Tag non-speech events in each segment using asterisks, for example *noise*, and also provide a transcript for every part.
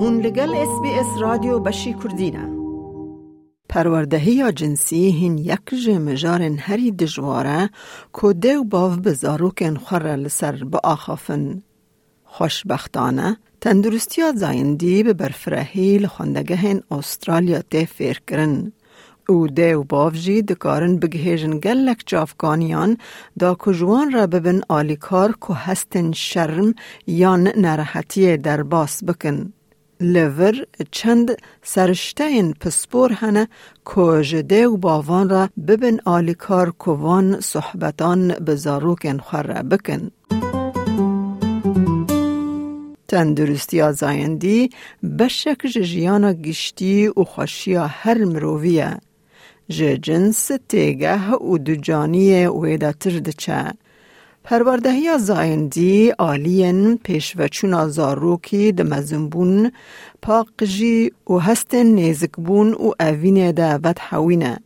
هون لگل اس بی اس رادیو بشی کردینا. پروردهی یا جنسی هین یک جه مجار هری دجواره که دو باو بزارو کن خور را لسر با آخافن. خوشبختانه تندرستی ها زایندی به برفرهی لخوندگه هین استرالیا ته فیر کرن. او دو باو جی دکارن بگهیشن گل لک جافگانیان دا که جوان را ببن آلیکار که هستن شرم یا نرحتی در باس بکن. لور چند سرشتین پسپور هنه که جده و باوان را ببن آلیکار کوان صحبتان بزاروکن خوره بکن. تندرستی زایندی بشک جیانا گشتی و خوشی هر مروویه. جنس تیگه و دجانی ویده تردچه. پروردهی زایندی آلین پیش و چون آزارو که ده مزم بون پاق جی و هست نیزک بون و اوین ده ود حوینه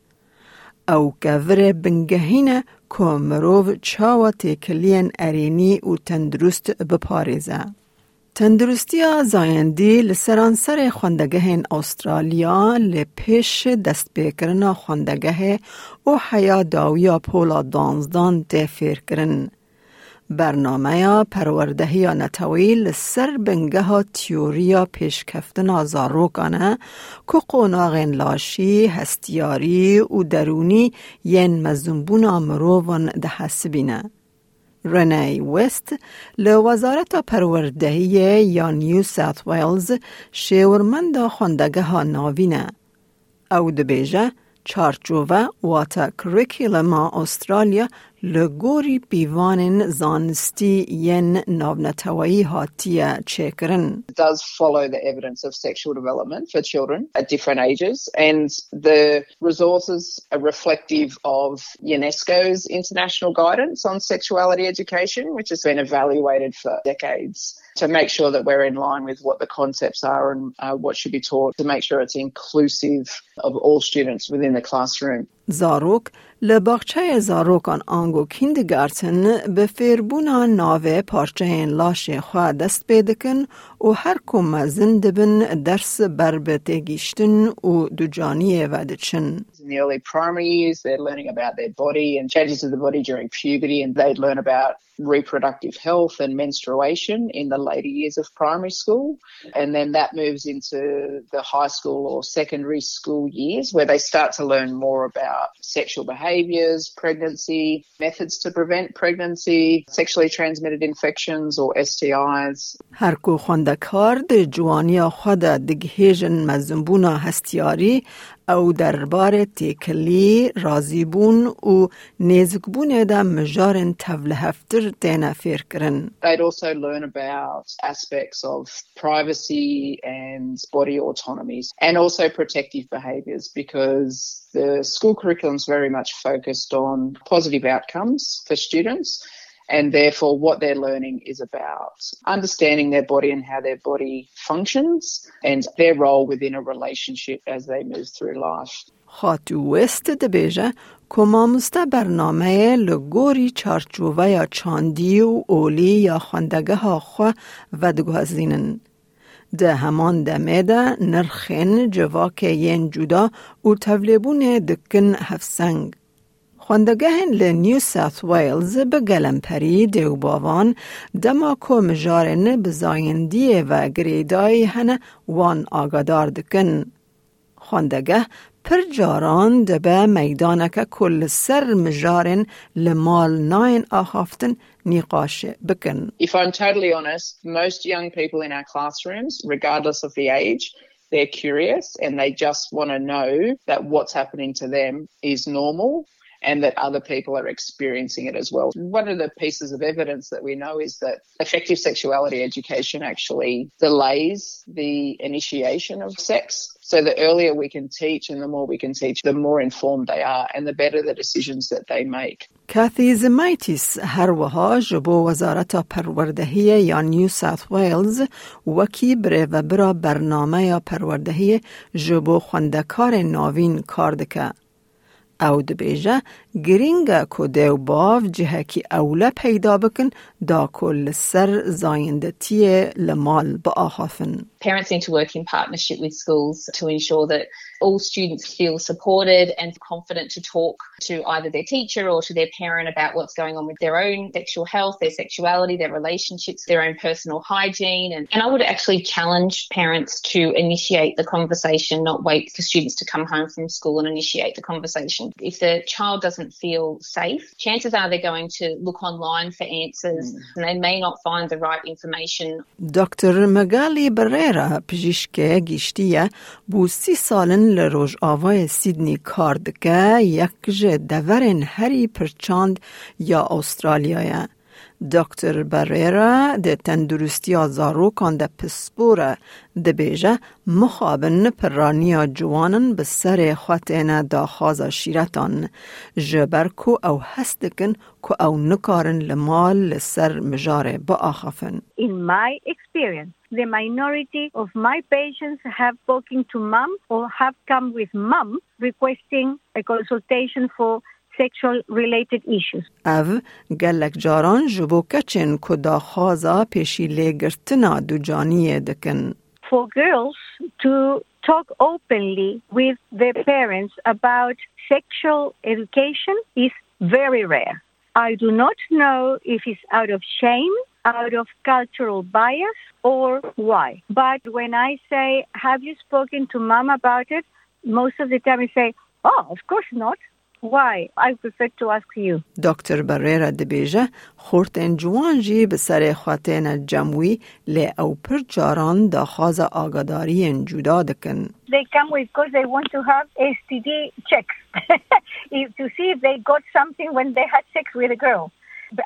او گفر بنگهین کامروو چاو تکلین ارینی و تندرست بپاریزه تندرستی ها زایندی لسرانسر خوندگه این استرالیا لپیش دست بکرن خوندگه او حیا داویا پولا دانزدان تفیر کرن. برنامه پروردهی نتویل سر بنگه ها تیوریا پیشکفتن آزاروکانه که قوناغین لاشی هستیاری و درونی ین مزنبون مروون ده حسبینه. رنی وست لوزارت پروردهی یا نیو ساوت ویلز شیورمند خوندگه ها ناوینه. او دبیجه چارچوبه واتا کریکیلما استرالیا لگوری پیوان زانستی ین نابنتوایی هاتیه چکرن. It does follow the evidence of sexual development for children at different ages and the resources are reflective of UNESCO's international guidance on sexuality education which has been evaluated for decades to make sure that we're in line with what the concepts are and uh, what should be taught to make sure it's inclusive of all students within the classroom. زاروک لباقچه زاروکان آنگو کیندگارتن به فیربونا ناوه پارچه لاش خواه دست بیدکن و هر کم زندبن درس بر بتگیشتن و دوجانی ودچن. In the early primary years, they're learning about their body and changes of the body during puberty, and they'd learn about reproductive health and menstruation in the later years of primary school. And then that moves into the high school or secondary school years where they start to learn more about sexual behaviors, pregnancy, methods to prevent pregnancy, sexually transmitted infections or STIs. هر کو خوندکار د جوانی خود دگهیجن مزنبونا هستیاری او دربار تکلی رازیبون و نیزکبون دا مجارن تول هفتر تینا فیر کرن. They'd also learn about aspects of privacy and body autonomies and also protective behaviours because the school curriculum is very much focused on positive outcomes for students and therefore what they're learning is about understanding their body and how their body functions and their role within a relationship as they move through life. خاتو وست دبیجه که ماموسته برنامه لگوری چارچوبه یا چاندی و اولی یا خواندگه ها خو و دگوزینن. ده همان دمه ده نرخین جواک ین جدا و تولیبون دکن هفسنگ. خواندگهن ل نیو ساوت ویلز به گلمپری دیوباوان دما کو مجارن بزایندی و گریدای هنه وان آگادار دکن. خواندگه پر جاران دبه میدانک کل سر مجارن لمال ناین آخافتن نقاش بکن. If I'm totally honest, most young people in our classrooms, regardless of the age, they're curious and they just want to know that what's happening to them is normal and that other people are experiencing it as well. One of the pieces of evidence that we know is that effective sexuality education actually delays the initiation of sex. So the earlier we can teach and the more we can teach, the more informed they are and the better the decisions that they make. کاثی زمایتیس هر وها جبو وزارت پروردهی یا نیو ساوت ویلز وکی بره و برا برنامه یا پروردهی جبو خوندکار ناوین کار دکه. أو دبيجة گرینگا کو دیو باف جهه کی اوله پیدا بکن دا کل سر زایندتیه لمال با آخافن. Parents need to work in partnership with schools to ensure that all students feel supported and confident to talk to either their teacher or to their parent about what's going on with their own sexual health, their sexuality, their relationships, their own personal hygiene. And, and I would actually challenge parents to initiate the conversation, not wait for students to come home from school and initiate the conversation. If the child doesn't feel safe, chances are they're going to look online for answers and they may not find the right information. دکتر مگالی بریرا پزشک گیشتیه بو سی سالن لروج آوای سیدنی کار دکه یک جه دورن هری پرچاند یا استرالیایه. دکتر برێرە دێتەن دروستیا زارۆکان دە پسپۆرە دەبێژە مخابن پڕانیا جوانن bi serê xwetêne daxwaza şîretan ji ber ku ew hes dikin ku ew nikarin li mal li ser mijarê biaxafin. In my experience. The minority of my patients have spoken to mom or have come with mom requesting a consultation for sexual related issues. Dikin. For girls to talk openly with their parents about sexual education is very rare. I do not know if it's out of shame, out of cultural bias, or why. But when I say, Have you spoken to mom about it? Most of the time, they say, Oh, of course not. Why? I prefer to ask you. Dr. Barrera de Beja. ciwan jî bi serê xwatêna cemwî lê ew pir caran daxwaza. They come because they want to have STD checks *laughs* to see if they got something when they had sex with a girl.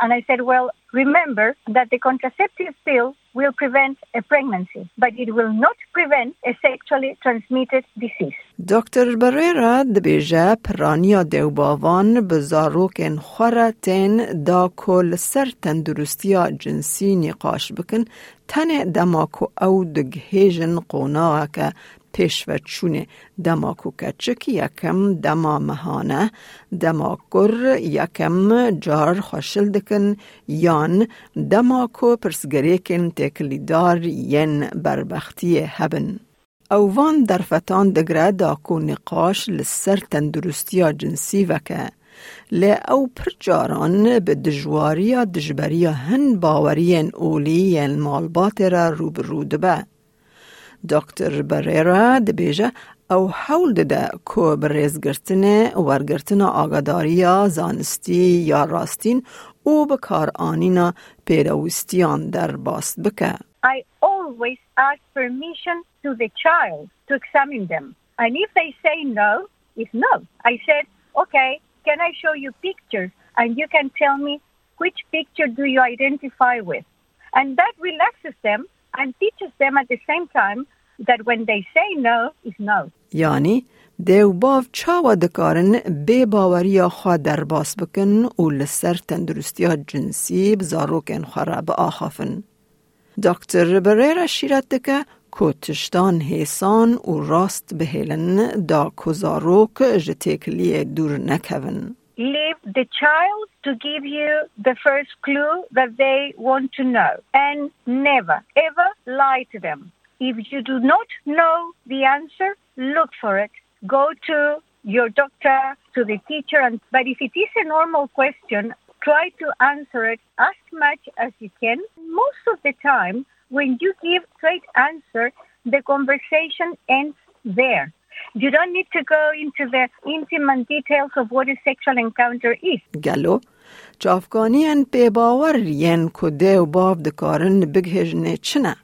And I said, well, remember that the contraceptive pill will prevent a pregnancy, but it will not prevent a sexually transmitted disease. دکتر بریرا دبیجه پرانیا دیوباوان به زاروکن خورتین دا کل سر تندرستیا جنسی نقاش بکن تن دماکو او دگهیجن قوناغه پیش و چون دما کوکچک یکم دما مهانه دما کوڕ یکم جار خوشل دکن یان دما کو پرسگریکن تکلیدار ین بربختی هبن. اووان در فتان دگره دا کو نقاش لەسەر تەندروستیا جنسی وەکە. او پرچاران به بە دژواریە دژبەریە اولی یا مالبات را روبرود به. را روبرو دبه. دکتر بریرا دبیجه او حول ده کو برزگرتن ورگرتن آگاداریا زانستی یا راستین او بکار آنینا پیروستیان در باست بکه. I always ask permission to the child to examine them. And if they say no, it's no. I said, okay, can I show you pictures? And you can tell me which picture do you identify with? And that relaxes them and teaches them at the same time that when they say no, is no. یعنی دیو باو چاوا دکارن بی باوریا خواه در باس بکن و لسر تندرستیا جنسی بزاروکن خواه با آخافن. دکتر بریرا شیرت دکه که تشتان حیسان و راست بهیلن دا کزاروک جتکلی دور نکون. Leave the child to give you the first clue that they want to know. And never, ever lie to them. If you do not know the answer, look for it. Go to your doctor, to the teacher, and but if it is a normal question, try to answer it as much as you can. Most of the time, when you give straight answer, the conversation ends there. You don't need to go into the intimate details of what a sexual encounter is. گلو چافگانیان پی باور ین که دیو باو دکارن بگهجنه چنه؟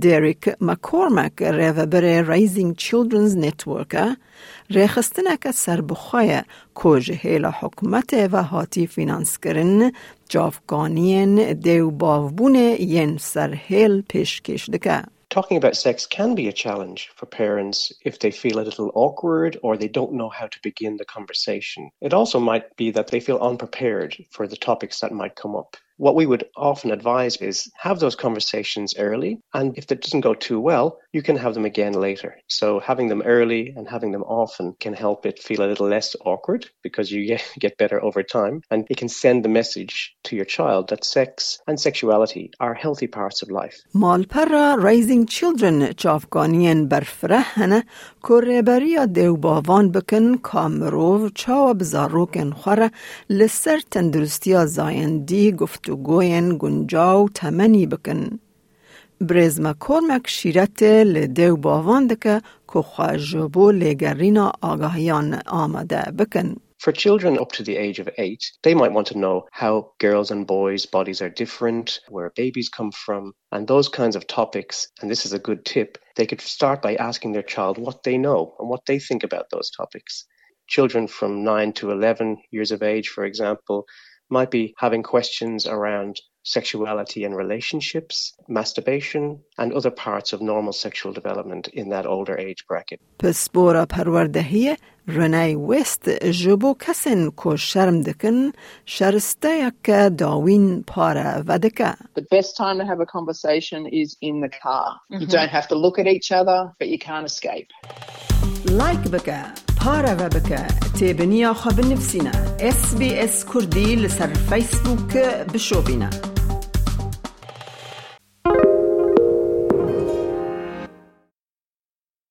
دیریک مکورمک ریوبر رایزینگ چیلدرنز نتورک ریخستنک سر بخواه کج هیلا حکومت و هاتی فینانس کرن جافگانین دیو باوبون ین سر هیل پیشکش دکه. Talking about sex can be a challenge for parents if they feel a little awkward or they don't know how to begin the conversation. It also might be that they feel unprepared for the topics that might come up. What we would often advise is have those conversations early, and if that doesn't go too well, you can have them again later. So having them early and having them often can help it feel a little less awkward because you get, get better over time. And it can send the message to your child that sex and sexuality are healthy parts of life. مالپرا Raising Children چافگانین برفرهنه که دیو باوان بکن کامروو چاو بزاروکن خوره لسر تندرستیا زایندی گفتگوین گنجاو تمنی بکن. برزما کورمک شیرت لدیو باوان دکه که خواجبو لگرینا آگاهیان آمده بکن. For children up to the age of eight, they might want to know how girls and boys' bodies are different, where babies come from, and those kinds of topics. And this is a good tip. They could start by asking their child what they know and what they think about those topics. Children from 9 to 11 years of age, for example, might be having questions around sexuality and relationships, masturbation, and other parts of normal sexual development in that older age bracket. پسپورا پروردهیه رنای وست جبو کسن کو شرم دکن شرسته یک داوین پاره ودکه. The best time to have a conversation is in the car. Mm-hmm. You don't have to look at each other, but you can't escape. Like بکه پارە بە بکە تێبنییاخوا بنفسینە SسBS کوردی لەسەر بشو بشۆبینە.